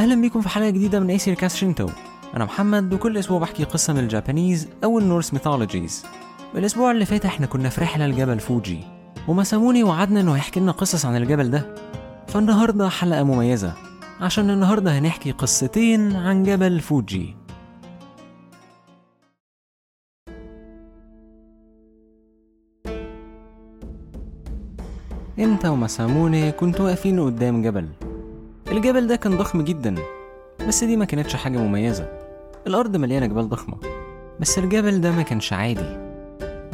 أهلا بيكم في حلقة جديدة من Aesir Cast Shinto أنا محمد وكل أسبوع بحكي قصة من ال Japanese أو ال Norse mythologies. الأسبوع اللي فات إحنا كنا في رحلة لجبل فوجي ومساموني وعدنا إنه هيحكي لنا قصص عن الجبل ده. فالنهاردة حلقة مميزة عشان النهاردة هنحكي قصتين عن جبل فوجي. أنت ومساموني كنتوا واقفين قدام جبل. الجبل ده كان ضخم جدا بس دي ما كانتش حاجة مميزة الأرض مليانة جبال ضخمة بس الجبل ده ما كانش عادي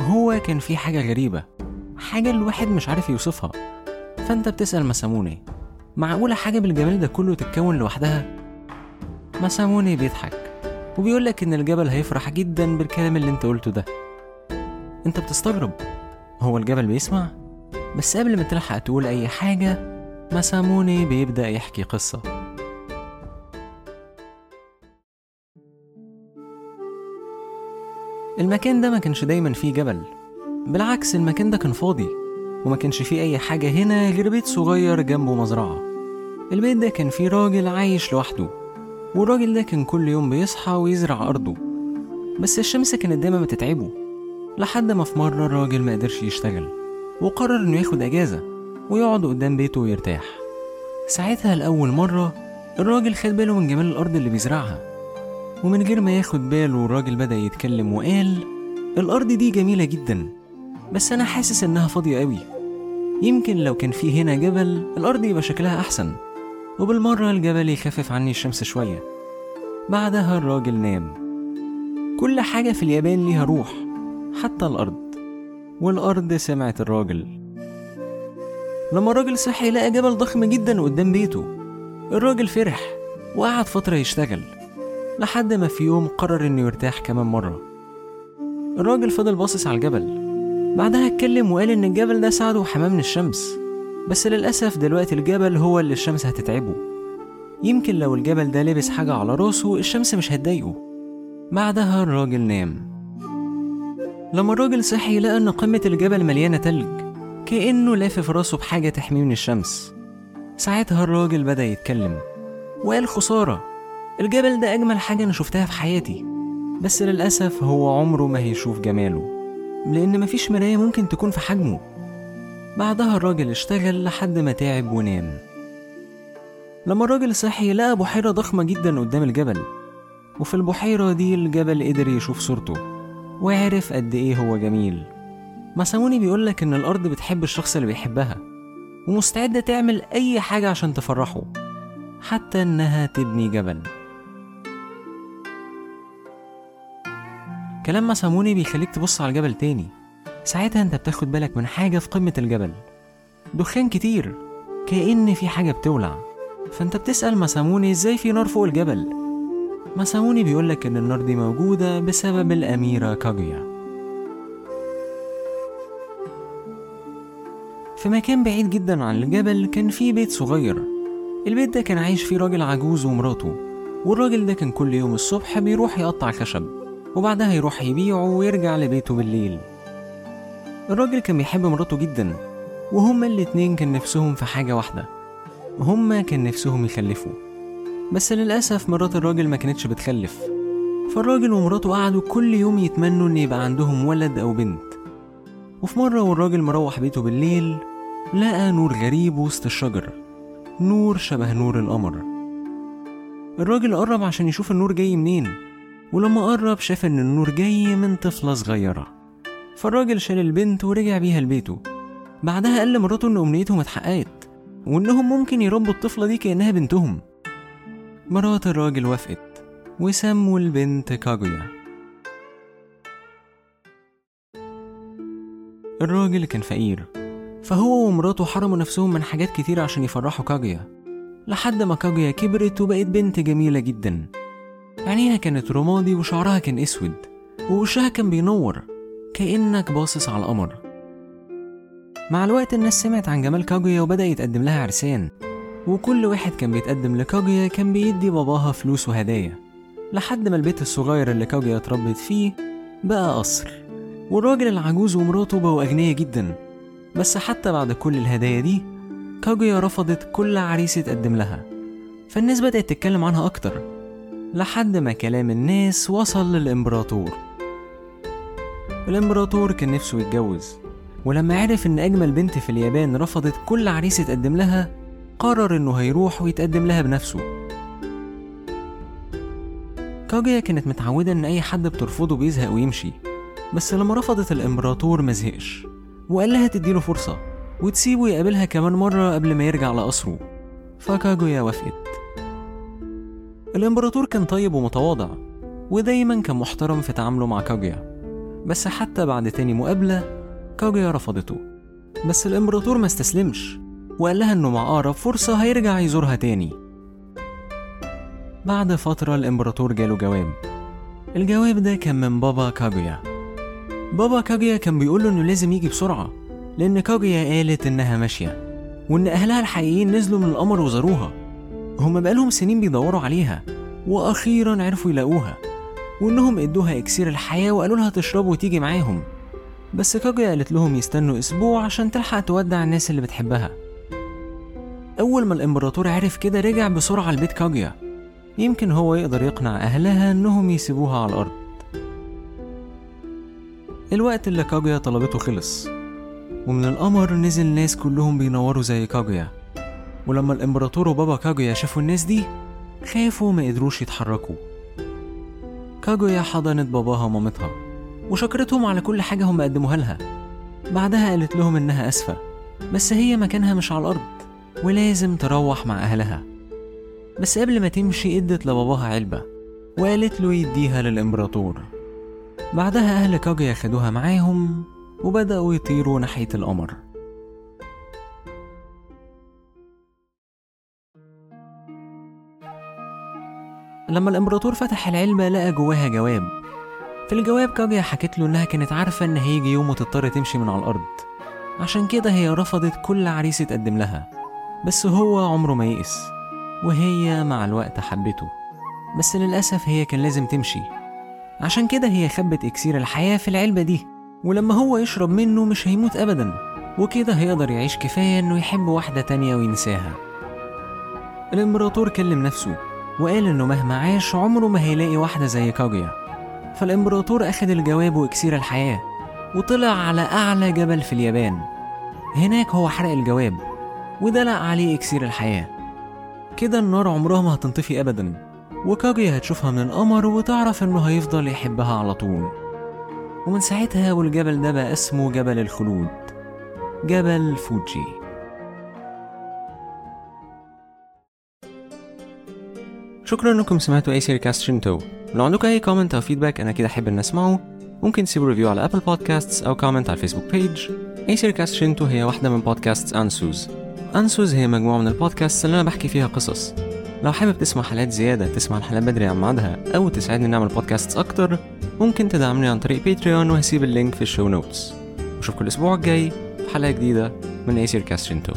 هو كان فيه حاجة غريبة حاجة الواحد مش عارف يوصفها فأنت بتسأل مساموني معقولة حاجة بالجمال ده كله تتكون لوحدها؟ مساموني بيضحك وبيقولك إن الجبل هيفرح جدا بالكلام اللي أنت قلته ده أنت بتستغرب هو الجبل بيسمع؟ بس قبل ما تلحق تقول أي حاجة مساموني بيبدأ يحكي قصة. المكان ده ما كانش دايما فيه جبل. بالعكس المكان ده كان فاضي وما كانش فيه أي حاجة هنا غير بيت صغير جنبه مزرعة. البيت ده كان فيه راجل عايش لوحده والراجل ده كان كل يوم بيصحى ويزرع أرضه. بس الشمس كانت دايما بتتعبه لحد ما في مرة الراجل ما قدرش يشتغل وقرر إنه ياخد أجازة. ويقعد قدام بيته ويرتاح. ساعتها لأول مرة الراجل خد باله من جمال الأرض اللي بيزرعها. ومن غير ما ياخد باله الراجل بدأ يتكلم وقال الأرض دي جميلة جدا بس أنا حاسس إنها فاضية قوي يمكن لو كان في هنا جبل الأرض يبقى شكلها أحسن. وبالمرة الجبل يخفف عني الشمس شوية. بعدها الراجل نام. كل حاجة في اليابان ليها روح حتى الأرض. والأرض سمعت الراجل. لما الراجل صحي لقى جبل ضخم جدا قدام بيته. الراجل فرح وقعد فترة يشتغل لحد ما في يوم قرر إنه يرتاح كمان مرة. الراجل فضل باصص على الجبل. بعدها اتكلم وقال إن الجبل ده ساعده وحماه من الشمس بس للأسف دلوقتي الجبل هو اللي الشمس هتتعبه. يمكن لو الجبل ده لبس حاجة على راسه الشمس مش هتضايقه. بعدها الراجل نام. لما الراجل صحي لقى إن قمة الجبل مليانة تلج. كأنه لافف راسه بحاجة تحميه من الشمس. ساعتها الراجل بدأ يتكلم وقال خسارة. الجبل ده أجمل حاجة أنا شفتها في حياتي. بس للأسف هو عمره ما هيشوف جماله لأن مفيش مراية ممكن تكون في حجمه. بعدها الراجل اشتغل لحد ما تعب ونام. لما الراجل صحي لقى بحيرة ضخمة جدا قدام الجبل. وفي البحيرة دي الجبل قدر يشوف صورته وعرف قد إيه هو جميل. مساموني بيقولك إن الأرض بتحب الشخص اللي بيحبها ومستعدة تعمل أي حاجة عشان تفرحه حتى إنها تبني جبل. كلام مساموني بيخليك تبص على الجبل تاني. ساعتها أنت بتاخد بالك من حاجة في قمة الجبل. دخان كتير كأن في حاجة بتولع. فأنت بتسأل مساموني إزاي في نار فوق الجبل؟ مساموني بيقولك إن النار دي موجودة بسبب الأميرة كاجويا في مكان بعيد جدا عن الجبل كان في بيت صغير. البيت ده كان عايش فيه راجل عجوز ومراته والراجل ده كان كل يوم الصبح بيروح يقطع خشب وبعدها يروح يبيعه ويرجع لبيته بالليل. الراجل كان بيحب مراته جدا وهما الاتنين كان نفسهم في حاجة واحدة هما كان نفسهم يخلفوا. بس للأسف مرات الراجل ما كانتش بتخلف. فالراجل ومراته قعدوا كل يوم يتمنوا إن يبقى عندهم ولد أو بنت. وفي مرة والراجل مروح بيته بالليل لقى نور غريب وسط الشجر نور شبه نور القمر. الراجل قرب عشان يشوف النور جاي منين ولما قرب شاف إن النور جاي من طفلة صغيرة. فالراجل شال البنت ورجع بيها لبيته. بعدها قال لمراته إن أمنيتهم اتحققت وإنهم ممكن يربوا الطفلة دي كأنها بنتهم. مرات الراجل وافقت وسموا البنت كاجويا. الراجل كان فقير. فهو ومراته حرموا نفسهم من حاجات كتير عشان يفرحوا كاجويا لحد ما كاجويا كبرت وبقت بنت جميلة جدا. عينيها كانت رمادي وشعرها كان أسود ووشها كان بينور كأنك باصص على القمر. مع الوقت الناس سمعت عن جمال كاجويا وبدأ يتقدم لها عرسان. وكل واحد كان بيتقدم لكاجويا كان بيدي باباها فلوس وهدايا. لحد ما البيت الصغير اللي كاجويا اتربت فيه بقى قصر. والراجل العجوز ومراته بقوا أغنياء جدا. بس حتى بعد كل الهدايا دي كاجويا رفضت كل عريس يتقدم لها. فالناس بدأت تتكلم عنها أكتر لحد ما كلام الناس وصل للإمبراطور. الإمبراطور كان نفسه يتجوز ولما عرف إن أجمل بنت في اليابان رفضت كل عريس يتقدم لها قرر إنه هيروح ويتقدم لها بنفسه. كاجيا كانت متعودة إن أي حد بترفضه بيزهق ويمشي بس لما رفضت الإمبراطور مزهقش وقال لها تديله فرصة وتسيبه يقابلها كمان مرة قبل ما يرجع لقصره. فكاجويا وافقت. الإمبراطور كان طيب ومتواضع ودايما كان محترم في تعامله مع كاجويا. بس حتى بعد تاني مقابلة كاجويا رفضته. بس الإمبراطور ما استسلمش وقال لها إنه مع أقرب فرصة هيرجع يزورها تاني. بعد فترة الإمبراطور جاله جواب. الجواب ده كان من بابا كاجويا. بابا كاجويا كان بيقوله إنه لازم يجي بسرعة لأن كاجويا قالت إنها ماشية وإن أهلها الحقيقيين نزلوا من القمر وزاروها. هما بقالهم سنين بيدوروا عليها وأخيرا عرفوا يلاقوها وإنهم إدوها إكسير الحياة وقالوا لها تشرب وتيجي معاهم. بس كاجويا قالت لهم يستنوا أسبوع عشان تلحق تودع الناس اللي بتحبها. أول ما الإمبراطور عرف كده رجع بسرعة لبيت كاجويا يمكن هو يقدر يقنع أهلها إنهم يسيبوها على الأرض. الوقت اللي كاجويا طلبته خلص ومن القمر نزل ناس كلهم بينوروا زي كاجويا. ولما الإمبراطور وبابا كاجويا شافوا الناس دي خافوا ما قدروش يتحركوا. كاجويا حضنت باباها ومامتها وشكرتهم على كل حاجة هم قدموها لها. بعدها قالت لهم إنها أسفة بس هي مكانها مش على الأرض ولازم تروح مع أهلها. بس قبل ما تمشي إدت لباباها علبة وقالت له يديها للإمبراطور. بعدها أهل كاجويا خدوها معاهم وبدأوا يطيروا ناحية القمر. لما الإمبراطور فتح العلبة لقى جواها جواب. في الجواب كاجيا حكت له إنها كانت عارفة إن هيجي يوم وتضطر تمشي من على الأرض. عشان كده هي رفضت كل عريس اتقدم لها. بس هو عمره ما يئس وهي مع الوقت حبته. بس للأسف هي كان لازم تمشي. عشان كده هي خبت إكسير الحياة في العلبة دي ولما هو يشرب منه مش هيموت أبدا. وكده هيقدر يعيش كفاية إنه يحب واحدة تانية وينساها. الإمبراطور كلم نفسه وقال إنه مهما عاش عمره ما هيلاقي واحدة زي كاجيا. فالإمبراطور أخد الجواب وإكسير الحياة وطلع على أعلى جبل في اليابان. هناك هو حرق الجواب ودلق عليه إكسير الحياة. كده النار عمرها ما هتنطفي أبدا. وكاجيا هتشوفها من القمر وتعرف إنه هيفضل يحبها على طول. ومن ساعتها والجبل ده بقى اسمه جبل الخلود. جبل فوجي. شكرا إنكم سمعتوا Aesir Cast Shinto لو عندكم أي comment أو feedback أنا كده أحب إن أسمعه. ممكن تسيبوا review على Apple Podcasts أو comment على ال Facebook page Aesir Shinto هي واحدة من بودكاست Ansuz Ansuz هي مجموعة من البودكاست اللي أنا بحكي فيها قصص. لو حابب تسمع حلقات زيادة تسمع الحلقات بدري عن ميعادها أو تساعدني نعمل بودكاست أكتر ممكن تدعمني عن طريق Patreon وهسيب ال link في ال show notes وأشوفكم الأسبوع الجاي في حلقة جديدة من Aesir Cast Shinto